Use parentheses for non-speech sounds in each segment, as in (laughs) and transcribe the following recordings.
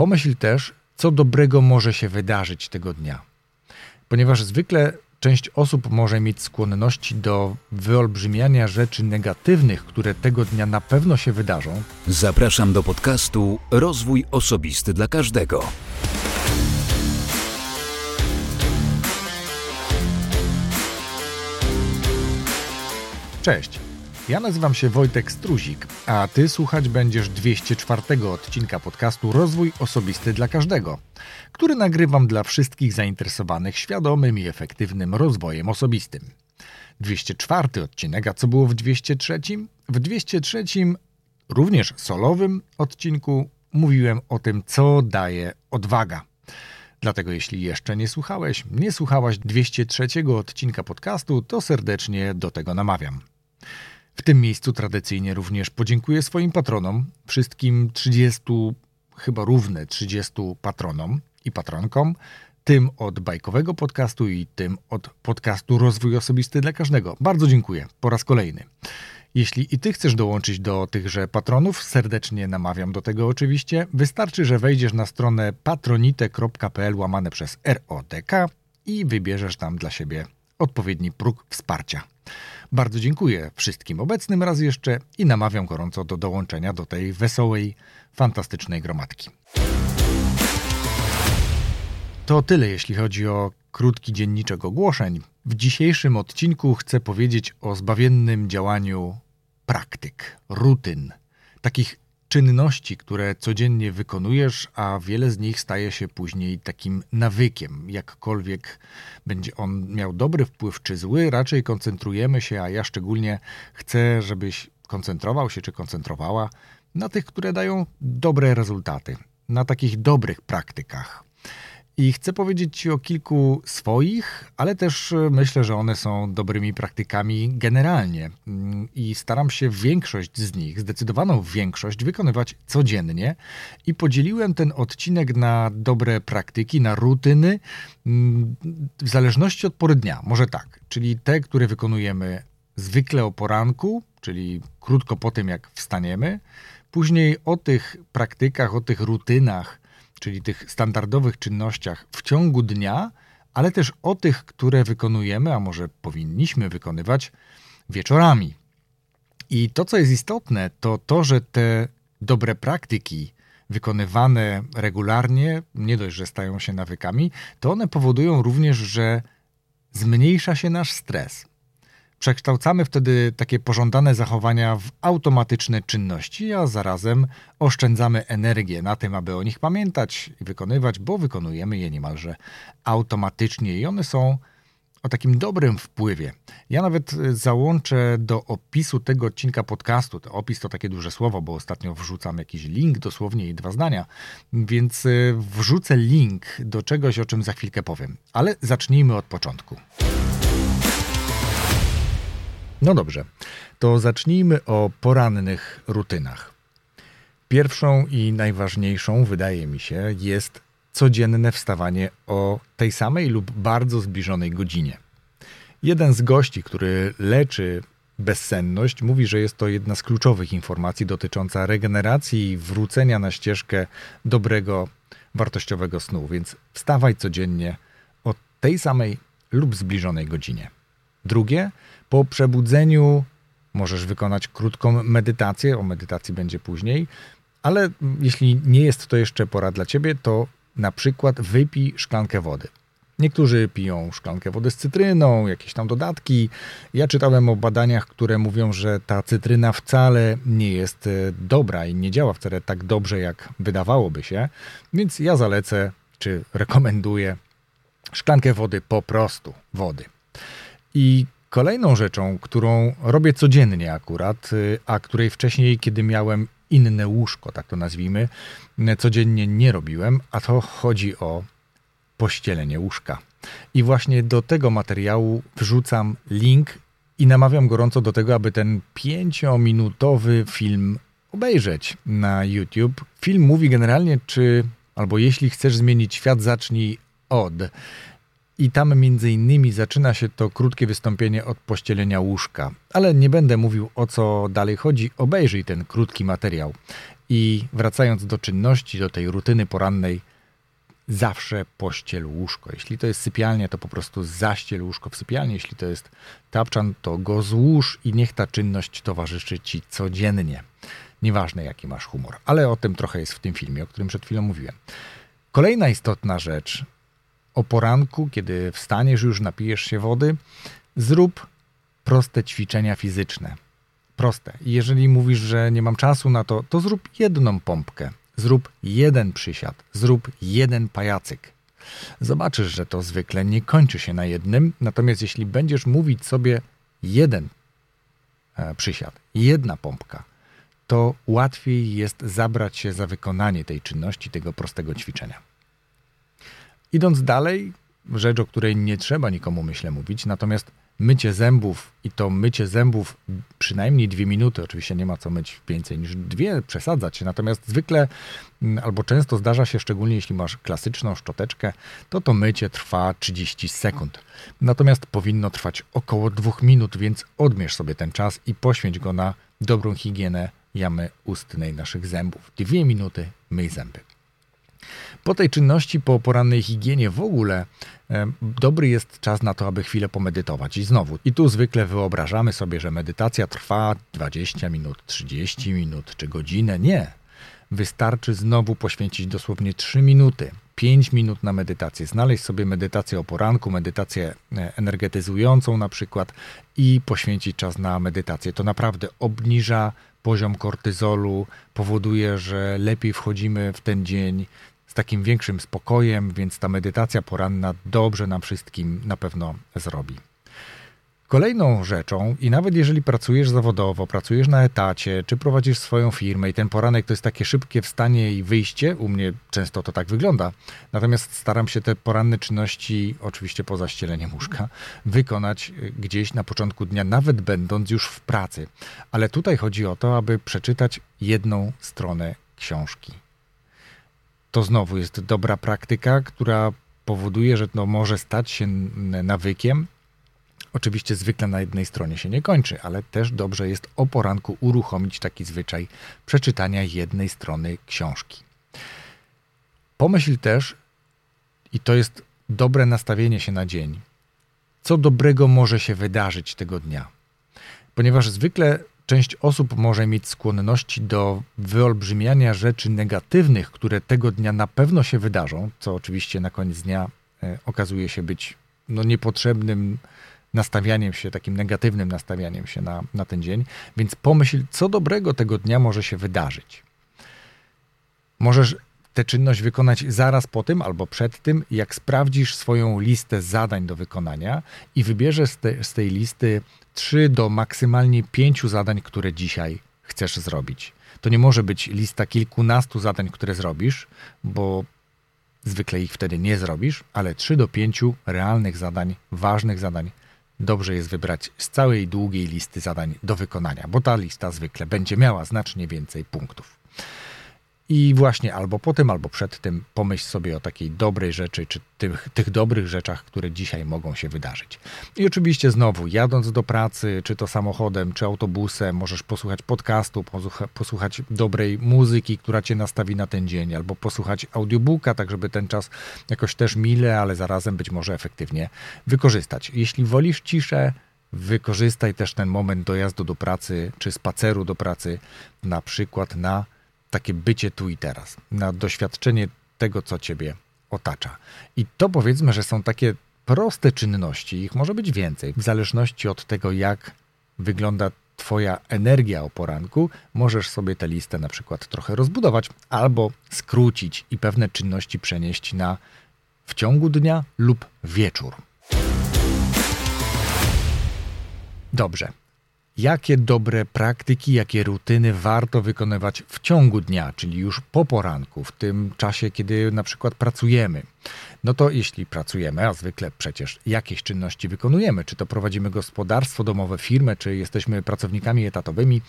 Pomyśl też, co dobrego może się wydarzyć tego dnia. Ponieważ zwykle część osób może mieć skłonności do wyolbrzymiania rzeczy negatywnych, które tego dnia na pewno się wydarzą. Zapraszam do podcastu Rozwój Osobisty dla Każdego. Cześć. Ja nazywam się Wojtek Struzik, a ty słuchać będziesz 204 odcinka podcastu Rozwój Osobisty dla Każdego, który nagrywam dla wszystkich zainteresowanych świadomym i efektywnym rozwojem osobistym. 204 odcinek, a co było w 203? W 203 również solowym odcinku mówiłem o tym, co daje odwaga. Dlatego jeśli jeszcze nie słuchałeś, nie słuchałaś 203 odcinka podcastu, to serdecznie do tego namawiam. W tym miejscu tradycyjnie również podziękuję swoim patronom, wszystkim 30, chyba równe 30 patronom i patronkom, tym od bajkowego podcastu i tym od podcastu Rozwój Osobisty dla Każdego. Bardzo dziękuję po raz kolejny. Jeśli i Ty chcesz dołączyć do tychże patronów, serdecznie namawiam do tego oczywiście. Wystarczy, że wejdziesz na stronę patronite.pl łamane przez ROTK i wybierzesz tam dla siebie odpowiedni próg wsparcia. Bardzo dziękuję wszystkim obecnym raz jeszcze i namawiam gorąco do dołączenia do tej wesołej, fantastycznej gromadki. To tyle, jeśli chodzi o krótki dzienniczek ogłoszeń. W dzisiejszym odcinku chcę powiedzieć o zbawiennym działaniu praktyk, rutyn, takich czynności, które codziennie wykonujesz, a wiele z nich staje się później takim nawykiem. Jakkolwiek będzie on miał dobry wpływ czy zły, raczej koncentrujemy się, a ja szczególnie chcę, żebyś koncentrował się czy koncentrowała na tych, które dają dobre rezultaty, na takich dobrych praktykach. I chcę powiedzieć Ci o kilku swoich, ale też e, myślę, że one są dobrymi praktykami generalnie. Mm, I staram się większość z nich, zdecydowaną większość, wykonywać codziennie. I podzieliłem ten odcinek na dobre praktyki, na rutyny, mm, w zależności od pory dnia. Może tak, czyli te, które wykonujemy zwykle o poranku, czyli krótko po tym, jak wstaniemy. Później o tych praktykach, o tych rutynach, czyli tych standardowych czynnościach w ciągu dnia, ale też o tych, które wykonujemy, a może powinniśmy wykonywać wieczorami. I to, co jest istotne, to to, że te dobre praktyki wykonywane regularnie, nie dość, że stają się nawykami, to one powodują również, że zmniejsza się nasz stres. Przekształcamy wtedy takie pożądane zachowania w automatyczne czynności, a zarazem oszczędzamy energię na tym, aby o nich pamiętać i wykonywać, bo wykonujemy je niemalże automatycznie i one są o takim dobrym wpływie. Ja nawet załączę do opisu tego odcinka podcastu. To opis to takie duże słowo, bo ostatnio wrzucam jakiś link, dosłownie i dwa zdania, więc y, wrzucę link do czegoś, o czym za chwilkę powiem. Ale zacznijmy od początku. No dobrze, to zacznijmy o porannych rutynach. Pierwszą i najważniejszą, wydaje mi się, jest codzienne wstawanie o tej samej lub bardzo zbliżonej godzinie. Jeden z gości, który leczy bezsenność, mówi, że jest to jedna z kluczowych informacji dotycząca regeneracji i wrócenia na ścieżkę dobrego, wartościowego snu. Więc wstawaj codziennie o tej samej lub zbliżonej godzinie. Drugie, po przebudzeniu możesz wykonać krótką medytację, o medytacji będzie później, ale jeśli nie jest to jeszcze pora dla ciebie, to na przykład wypij szklankę wody. Niektórzy piją szklankę wody z cytryną, jakieś tam dodatki. Ja czytałem o badaniach, które mówią, że ta cytryna wcale nie jest e, dobra i nie działa wcale tak dobrze, jak wydawałoby się, więc ja zalecę czy rekomenduję szklankę wody, po prostu wody. I Kolejną rzeczą, którą robię codziennie akurat, y, a której wcześniej, kiedy miałem inne łóżko, tak to nazwijmy, codziennie nie robiłem, a to chodzi o pościelenie łóżka. I właśnie do tego materiału wrzucam link i namawiam gorąco do tego, aby ten pięciominutowy film obejrzeć na YouTube. Film mówi generalnie, czy albo jeśli chcesz zmienić świat, zacznij od. I tam między innymi zaczyna się to krótkie wystąpienie od pościelenia łóżka. Ale nie będę mówił o co dalej chodzi, obejrzyj ten krótki materiał. I wracając do czynności, do tej rutyny porannej, zawsze pościel łóżko. Jeśli to jest sypialnia, to po prostu zaściel łóżko w sypialni. Jeśli to jest tapczan, to go złóż i niech ta czynność towarzyszy ci codziennie. Nieważne jaki masz humor, ale o tym trochę jest w tym filmie, o którym przed chwilą mówiłem. Kolejna istotna rzecz. O poranku, kiedy wstaniesz, już napijesz się wody, zrób proste ćwiczenia fizyczne. Proste. Jeżeli mówisz, że nie mam czasu na to, to zrób jedną pompkę. Zrób jeden przysiad, zrób jeden pajacyk. Zobaczysz, że to zwykle nie kończy się na jednym, natomiast jeśli będziesz mówić sobie jeden e, przysiad, jedna pompka, to łatwiej jest zabrać się za wykonanie tej czynności, tego prostego ćwiczenia. Idąc dalej, rzecz, o której nie trzeba nikomu, myślę, mówić, natomiast mycie zębów i to mycie zębów przynajmniej dwie minuty, oczywiście nie ma co myć więcej niż dwie, przesadzać natomiast zwykle mm, albo często zdarza się, szczególnie jeśli masz klasyczną szczoteczkę, to to mycie trwa 30 sekund. Natomiast powinno trwać około dwóch minut, więc odmierz sobie ten czas i poświęć go na dobrą higienę jamy ustnej naszych zębów. Dwie minuty myj zęby. Po tej czynności, po porannej higienie w ogóle, e, dobry jest czas na to, aby chwilę pomedytować. I znowu, i tu zwykle wyobrażamy sobie, że medytacja trwa 20 minut, 30 minut czy godzinę. Nie. Wystarczy znowu poświęcić dosłownie 3 minuty, 5 minut na medytację. Znaleźć sobie medytację o poranku, medytację e, energetyzującą na przykład i poświęcić czas na medytację. To naprawdę obniża poziom kortyzolu, powoduje, że lepiej wchodzimy w ten dzień, z takim większym spokojem, więc ta medytacja poranna dobrze nam wszystkim na pewno zrobi. Kolejną rzeczą, i nawet jeżeli pracujesz zawodowo, pracujesz na etacie, czy prowadzisz swoją firmę i ten poranek to jest takie szybkie wstanie i wyjście, u mnie często to tak wygląda, natomiast staram się te poranne czynności, oczywiście poza ścieleniem łóżka, wykonać gdzieś na początku dnia, nawet będąc już w pracy. Ale tutaj chodzi o to, aby przeczytać jedną stronę książki to znowu jest dobra praktyka, która powoduje, że to może stać się nawykiem. Oczywiście zwykle na jednej stronie się nie kończy, ale też dobrze jest o poranku uruchomić taki zwyczaj przeczytania jednej strony książki. Pomyśl też, i to jest dobre nastawienie się na dzień, co dobrego może się wydarzyć tego dnia. Ponieważ zwykle Część osób może mieć skłonności do wyolbrzymiania rzeczy negatywnych, które tego dnia na pewno się wydarzą, co oczywiście na koniec dnia e, okazuje się być no, niepotrzebnym nastawianiem się, takim negatywnym nastawianiem się na, na ten dzień. Więc pomyśl, co dobrego tego dnia może się wydarzyć. Możesz tę czynność wykonać zaraz po tym albo przed tym, jak sprawdzisz swoją listę zadań do wykonania i wybierzesz z, te, z tej listy 3 do maksymalnie 5 zadań, które dzisiaj chcesz zrobić. To nie może być lista kilkunastu zadań, które zrobisz, bo zwykle ich wtedy nie zrobisz, ale 3 do 5 realnych zadań, ważnych zadań dobrze jest wybrać z całej długiej listy zadań do wykonania, bo ta lista zwykle będzie miała znacznie więcej punktów. I właśnie albo po tym, albo przed tym pomyśl sobie o takiej dobrej rzeczy, czy tych, tych dobrych rzeczach, które dzisiaj mogą się wydarzyć. I oczywiście znowu, jadąc do pracy, czy to samochodem, czy autobusem, możesz posłuchać podcastu, posłuchać dobrej muzyki, która cię nastawi na ten dzień, albo posłuchać audiobooka, tak żeby ten czas jakoś też mile, ale zarazem być może efektywnie wykorzystać. Jeśli wolisz ciszę, wykorzystaj też ten moment dojazdu do pracy, czy spaceru do pracy, na przykład na takie bycie tu i teraz, na doświadczenie tego, co ciebie otacza. I to powiedzmy, że są takie proste czynności, ich może być więcej, w zależności od tego, jak wygląda Twoja energia o poranku, możesz sobie tę listę na przykład trochę rozbudować albo skrócić i pewne czynności przenieść na w ciągu dnia lub wieczór. Dobrze, jakie dobre praktyki, jakie rutyny warto wykonywać w ciągu dnia, czyli już po poranku, w tym czasie, kiedy na przykład pracujemy. No to jeśli pracujemy, a zwykle przecież jakieś czynności wykonujemy, czy to prowadzimy gospodarstwo domowe, firmę, czy jesteśmy pracownikami etatowymi,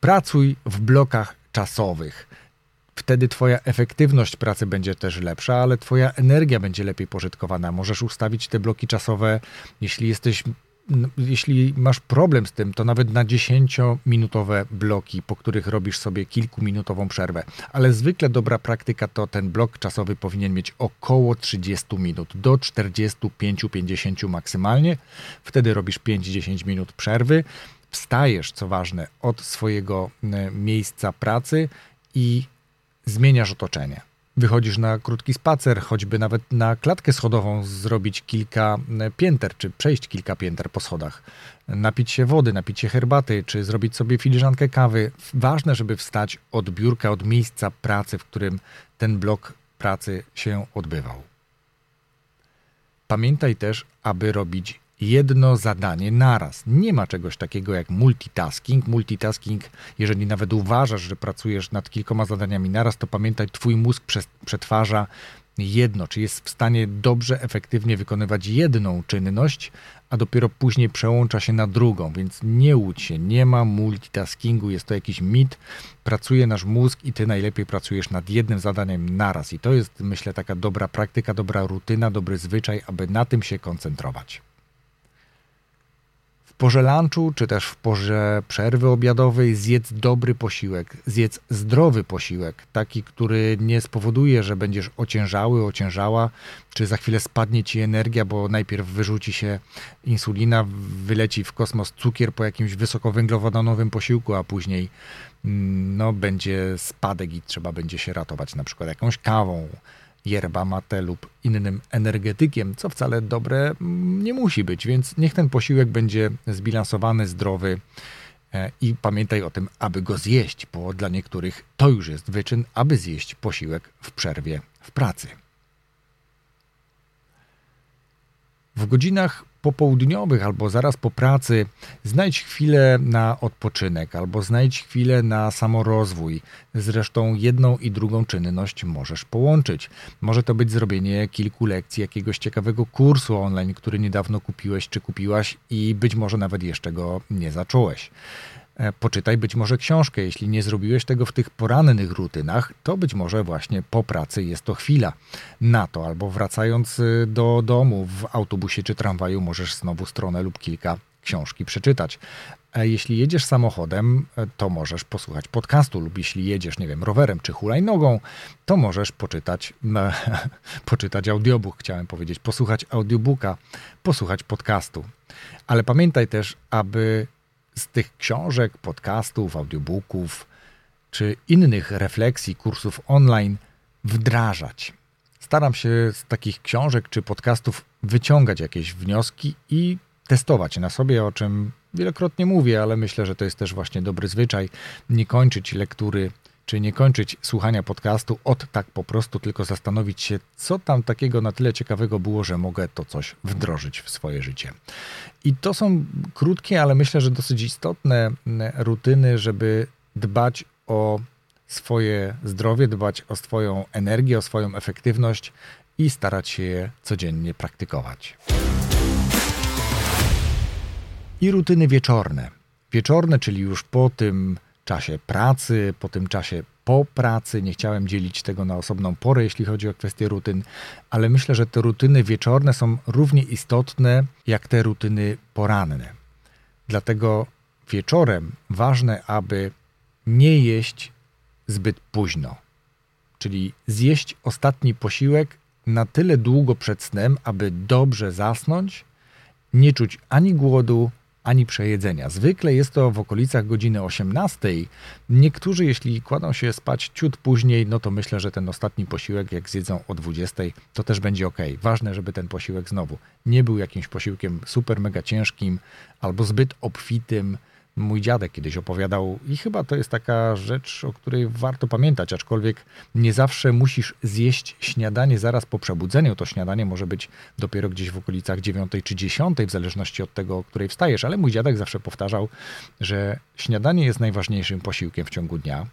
pracuj w blokach czasowych. Wtedy Twoja efektywność pracy będzie też lepsza, ale Twoja energia będzie lepiej pożytkowana. Możesz ustawić te bloki czasowe, jeśli jesteś jeśli masz problem z tym, to nawet na 10-minutowe bloki, po których robisz sobie kilkuminutową przerwę. Ale zwykle dobra praktyka to ten blok czasowy powinien mieć około 30 minut, do 45-50 maksymalnie. Wtedy robisz 5-10 minut przerwy. Wstajesz, co ważne, od swojego e, miejsca pracy i zmieniasz otoczenie wychodzisz na krótki spacer, choćby nawet na klatkę schodową zrobić kilka e, pięter, czy przejść kilka pięter po schodach, napić się wody, napić się herbaty, czy zrobić sobie filiżankę kawy. Ważne, żeby wstać od biurka, od miejsca pracy, w którym ten blok pracy się odbywał. Pamiętaj też, aby robić jedno zadanie naraz. Nie ma czegoś takiego jak multitasking. Multitasking, jeżeli nawet uważasz, że pracujesz nad kilkoma zadaniami naraz, to pamiętaj, twój mózg przetwarza jedno, czy jest w stanie dobrze, efektywnie wykonywać jedną czynność, a dopiero później przełącza się na drugą, więc nie łudź się, nie ma multitaskingu, jest to jakiś mit, pracuje nasz mózg i ty najlepiej pracujesz nad jednym zadaniem naraz i to jest myślę taka dobra praktyka, dobra rutyna, dobry zwyczaj, aby na tym się koncentrować porze lunchu, czy też w porze przerwy obiadowej zjedz dobry posiłek, zjedz zdrowy posiłek, taki, który nie spowoduje, że będziesz ociężały, ociężała, czy za chwilę spadnie ci energia, bo najpierw wyrzuci się insulina, wyleci w kosmos cukier po jakimś wysokowęglowodanowym posiłku, a później mm, no, będzie spadek i trzeba będzie się ratować na przykład jakąś kawą, yerba mate lub innym energetykiem, co wcale dobre mm, nie musi być, więc niech ten posiłek będzie zbilansowany, zdrowy e, i pamiętaj o tym, aby go zjeść, bo dla niektórych to już jest wyczyn, aby zjeść posiłek w przerwie w pracy. W godzinach popołudniowych albo zaraz po pracy znajdź chwilę na odpoczynek albo znajdź chwilę na samorozwój. Zresztą jedną i drugą czynność możesz połączyć. Może to być zrobienie kilku lekcji jakiegoś ciekawego kursu online, który niedawno kupiłeś czy kupiłaś i być może nawet jeszcze go nie zacząłeś. E, poczytaj być może książkę. Jeśli nie zrobiłeś tego w tych porannych rutynach, to być może właśnie po pracy jest to chwila na to, albo wracając y, do domu w autobusie czy tramwaju, możesz znowu stronę lub kilka książki przeczytać. E, jeśli jedziesz samochodem, e, to możesz posłuchać podcastu, lub jeśli jedziesz, nie wiem, rowerem czy hulajnogą, to możesz poczytać, (laughs) poczytać audiobook, chciałem powiedzieć, posłuchać audiobooka, posłuchać podcastu. Ale pamiętaj też, aby z tych książek, podcastów, audiobooków czy innych refleksji, kursów online wdrażać. Staram się z takich książek czy podcastów wyciągać jakieś wnioski i testować na sobie, o czym wielokrotnie mówię, ale myślę, że to jest też właśnie dobry zwyczaj nie kończyć lektury czy nie kończyć słuchania podcastu od tak po prostu, tylko zastanowić się, co tam takiego na tyle ciekawego było, że mogę to coś wdrożyć w swoje życie. I to są krótkie, ale myślę, że dosyć istotne mm, rutyny, żeby dbać o swoje zdrowie, dbać o swoją energię, o swoją efektywność i starać się je codziennie praktykować. I rutyny wieczorne. Wieczorne, czyli już po tym czasie pracy, po tym czasie po pracy. Nie chciałem dzielić tego na osobną porę, jeśli chodzi o kwestie rutyn, ale myślę, że te rutyny wieczorne są równie istotne jak te rutyny poranne. Dlatego wieczorem ważne, aby nie jeść zbyt późno, czyli zjeść ostatni posiłek na tyle długo przed snem, aby dobrze zasnąć, nie czuć ani głodu, ani przejedzenia. Zwykle jest to w okolicach godziny 18. Niektórzy, jeśli kładą się spać ciut później, no to myślę, że ten ostatni posiłek, jak zjedzą o 20, to też będzie ok. Ważne, żeby ten posiłek znowu nie był jakimś posiłkiem super mega ciężkim albo zbyt obfitym, mój dziadek kiedyś opowiadał, i chyba to jest taka rzecz, o której warto pamiętać, aczkolwiek nie zawsze musisz zjeść śniadanie zaraz po przebudzeniu. To śniadanie może być dopiero gdzieś w okolicach 9 czy 10, w zależności od tego, o której wstajesz, ale mój dziadek zawsze powtarzał, że śniadanie jest najważniejszym posiłkiem w ciągu dnia.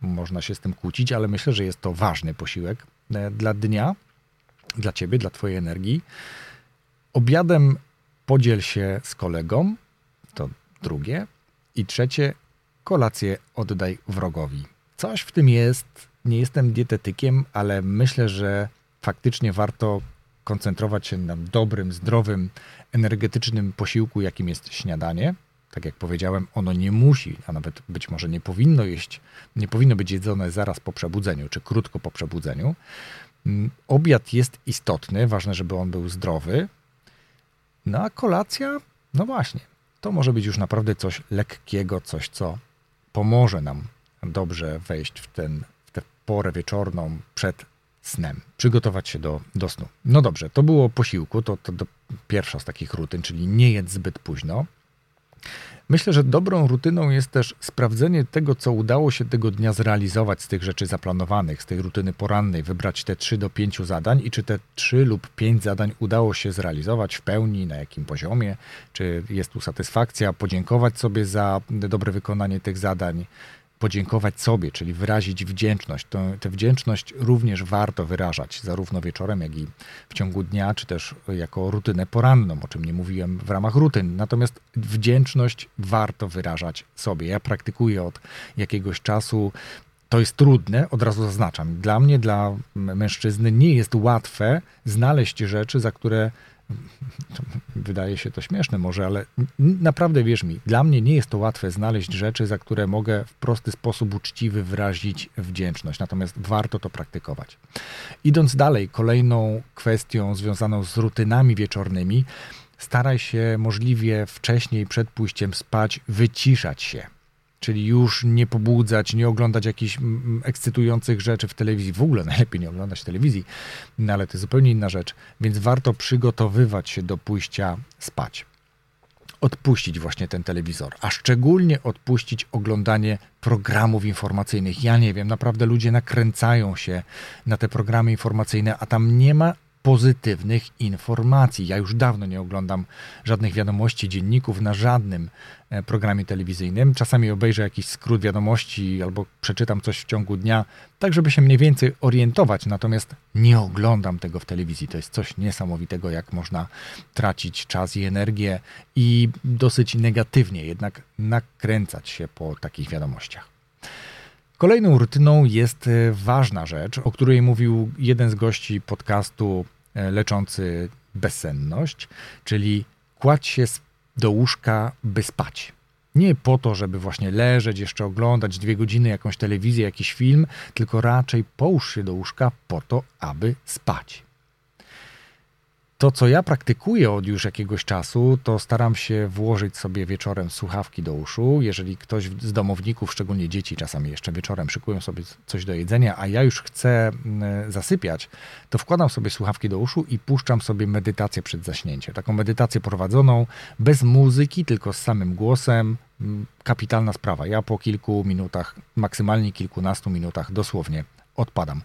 Można się z tym kłócić, ale myślę, że jest to ważny posiłek e, dla dnia, dla ciebie, dla twojej energii. Obiadem podziel się z kolegą, to drugie. I trzecie, kolację oddaj wrogowi. Coś w tym jest. Nie jestem dietetykiem, ale myślę, że faktycznie warto koncentrować się na dobrym, zdrowym, energetycznym posiłku, jakim jest śniadanie. Tak jak powiedziałem, ono nie musi, a nawet być może nie powinno jeść, nie powinno być jedzone zaraz po przebudzeniu, czy krótko po przebudzeniu. Mm, obiad jest istotny, ważne, żeby on był zdrowy. No a kolacja, no właśnie, to może być już naprawdę coś lekkiego, coś, co pomoże nam dobrze wejść w, ten, w tę porę wieczorną przed snem, przygotować się do, do snu. No dobrze, to było posiłku, to, to, to pierwsza z takich rutyn, czyli nie jedz zbyt późno. Myślę, że dobrą rutyną jest też sprawdzenie tego, co udało się tego dnia zrealizować z tych rzeczy zaplanowanych, z tej rutyny porannej, wybrać te 3 do 5 zadań i czy te 3 lub 5 zadań udało się zrealizować w pełni, na jakim poziomie, czy jest tu satysfakcja, podziękować sobie za dobre wykonanie tych zadań, podziękować sobie, czyli wyrazić wdzięczność. tę wdzięczność również warto wyrażać, zarówno wieczorem, jak i w ciągu dnia, czy też jako rutynę poranną, o czym nie mówiłem w ramach rutyn. Natomiast wdzięczność warto wyrażać sobie. Ja praktykuję od jakiegoś czasu to jest trudne, od razu zaznaczam. Dla mnie, dla mężczyzny nie jest łatwe znaleźć rzeczy, za które wydaje się to śmieszne może, ale naprawdę wierz mi, dla mnie nie jest to łatwe znaleźć rzeczy, za które mogę w prosty sposób uczciwy wyrazić wdzięczność. Natomiast warto to praktykować. Idąc dalej, kolejną kwestią związaną z rutynami wieczornymi, staraj się możliwie wcześniej przed pójściem spać wyciszać się czyli już nie pobudzać, nie oglądać jakichś mm, mm, ekscytujących rzeczy w telewizji. W ogóle najlepiej nie oglądać telewizji, no ale to jest zupełnie inna rzecz. Więc warto przygotowywać się do pójścia spać. Odpuścić właśnie ten telewizor, a szczególnie odpuścić oglądanie programów informacyjnych. Ja nie wiem, naprawdę ludzie nakręcają się na te programy informacyjne, a tam nie ma pozytywnych informacji. Ja już dawno nie oglądam żadnych wiadomości, dzienników na żadnym e, programie telewizyjnym. Czasami obejrzę jakiś skrót wiadomości albo przeczytam coś w ciągu dnia, tak żeby się mniej więcej orientować, natomiast nie oglądam tego w telewizji. To jest coś niesamowitego, jak można tracić czas i energię i dosyć negatywnie jednak nakręcać się po takich wiadomościach. Kolejną rutyną jest e, ważna rzecz, o której mówił jeden z gości podcastu leczący bezsenność, czyli kładź się do łóżka, by spać. Nie po to, żeby właśnie leżeć, jeszcze oglądać dwie godziny jakąś telewizję, jakiś film, tylko raczej połóż się do łóżka po to, aby spać. To, co ja praktykuję od już jakiegoś czasu, to staram się włożyć sobie wieczorem słuchawki do uszu. Jeżeli ktoś z domowników, szczególnie dzieci, czasami jeszcze wieczorem szykują sobie coś do jedzenia, a ja już chcę mm, zasypiać, to wkładam sobie słuchawki do uszu i puszczam sobie medytację przed zaśnięciem. Taką medytację prowadzoną bez muzyki, tylko z samym głosem. Mm, kapitalna sprawa. Ja po kilku minutach, maksymalnie kilkunastu minutach dosłownie odpadam.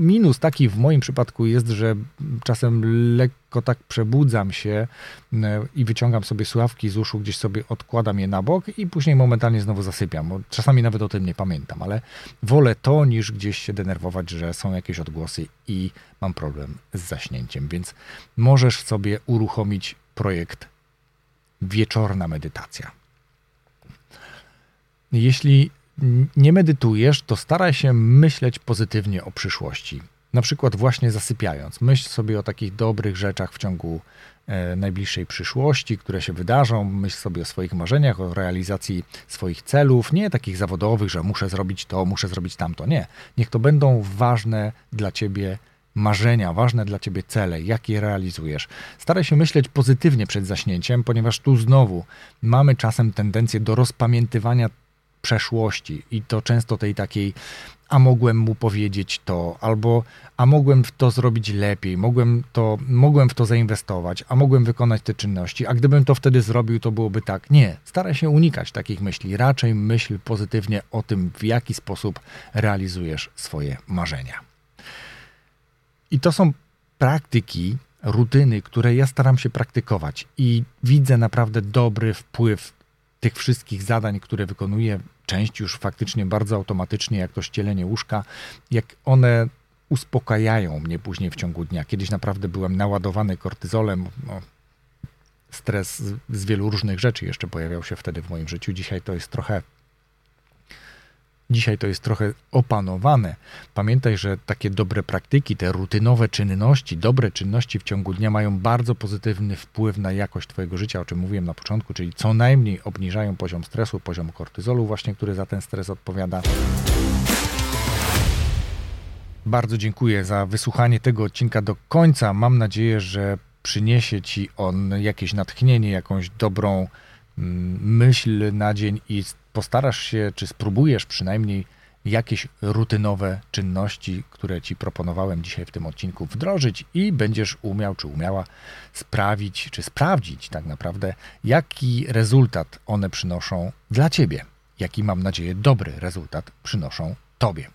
Minus taki w moim przypadku jest, że czasem lekko tak przebudzam się i wyciągam sobie słuchawki z uszu, gdzieś sobie odkładam je na bok i później momentalnie znowu zasypiam. Czasami nawet o tym nie pamiętam, ale wolę to niż gdzieś się denerwować, że są jakieś odgłosy i mam problem z zaśnięciem. Więc możesz sobie uruchomić projekt Wieczorna Medytacja. Jeśli nie medytujesz, to staraj się myśleć pozytywnie o przyszłości. Na przykład właśnie zasypiając. Myśl sobie o takich dobrych rzeczach w ciągu e, najbliższej przyszłości, które się wydarzą. Myśl sobie o swoich marzeniach, o realizacji swoich celów, nie takich zawodowych, że muszę zrobić to, muszę zrobić tamto. Nie. Niech to będą ważne dla ciebie marzenia, ważne dla ciebie cele, jak je realizujesz. Staraj się myśleć pozytywnie przed zaśnięciem, ponieważ tu znowu mamy czasem tendencję do rozpamiętywania przeszłości i to często tej takiej a mogłem mu powiedzieć to, albo a mogłem to zrobić lepiej, mogłem, to, mogłem w to zainwestować, a mogłem wykonać te czynności, a gdybym to wtedy zrobił, to byłoby tak. Nie, staraj się unikać takich myśli. Raczej myśl pozytywnie o tym, w jaki sposób realizujesz swoje marzenia. I to są praktyki, rutyny, które ja staram się praktykować i widzę naprawdę dobry wpływ tych wszystkich zadań, które wykonuję, część już faktycznie bardzo automatycznie, jak to ścielenie łóżka, jak one uspokajają mnie później w ciągu dnia. Kiedyś naprawdę byłem naładowany kortyzolem. No, stres z, z wielu różnych rzeczy jeszcze pojawiał się wtedy w moim życiu. Dzisiaj to jest trochę Dzisiaj to jest trochę opanowane. Pamiętaj, że takie dobre praktyki, te rutynowe czynności, dobre czynności w ciągu dnia mają bardzo pozytywny wpływ na jakość Twojego życia, o czym mówiłem na początku, czyli co najmniej obniżają poziom stresu, poziom kortyzolu, właśnie który za ten stres odpowiada. Bardzo dziękuję za wysłuchanie tego odcinka do końca. Mam nadzieję, że przyniesie Ci on jakieś natchnienie, jakąś dobrą mm, myśl na dzień i postarasz się, czy spróbujesz przynajmniej jakieś rutynowe czynności, które Ci proponowałem dzisiaj w tym odcinku, wdrożyć i będziesz umiał, czy umiała sprawić, czy sprawdzić tak naprawdę, jaki rezultat one przynoszą dla Ciebie. Jaki, mam nadzieję, dobry rezultat przynoszą Tobie.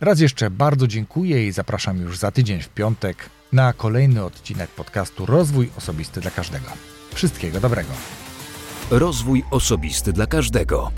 Raz jeszcze bardzo dziękuję i zapraszam już za tydzień w piątek na kolejny odcinek podcastu Rozwój Osobisty dla Każdego. Wszystkiego dobrego. Rozwój osobisty dla każdego.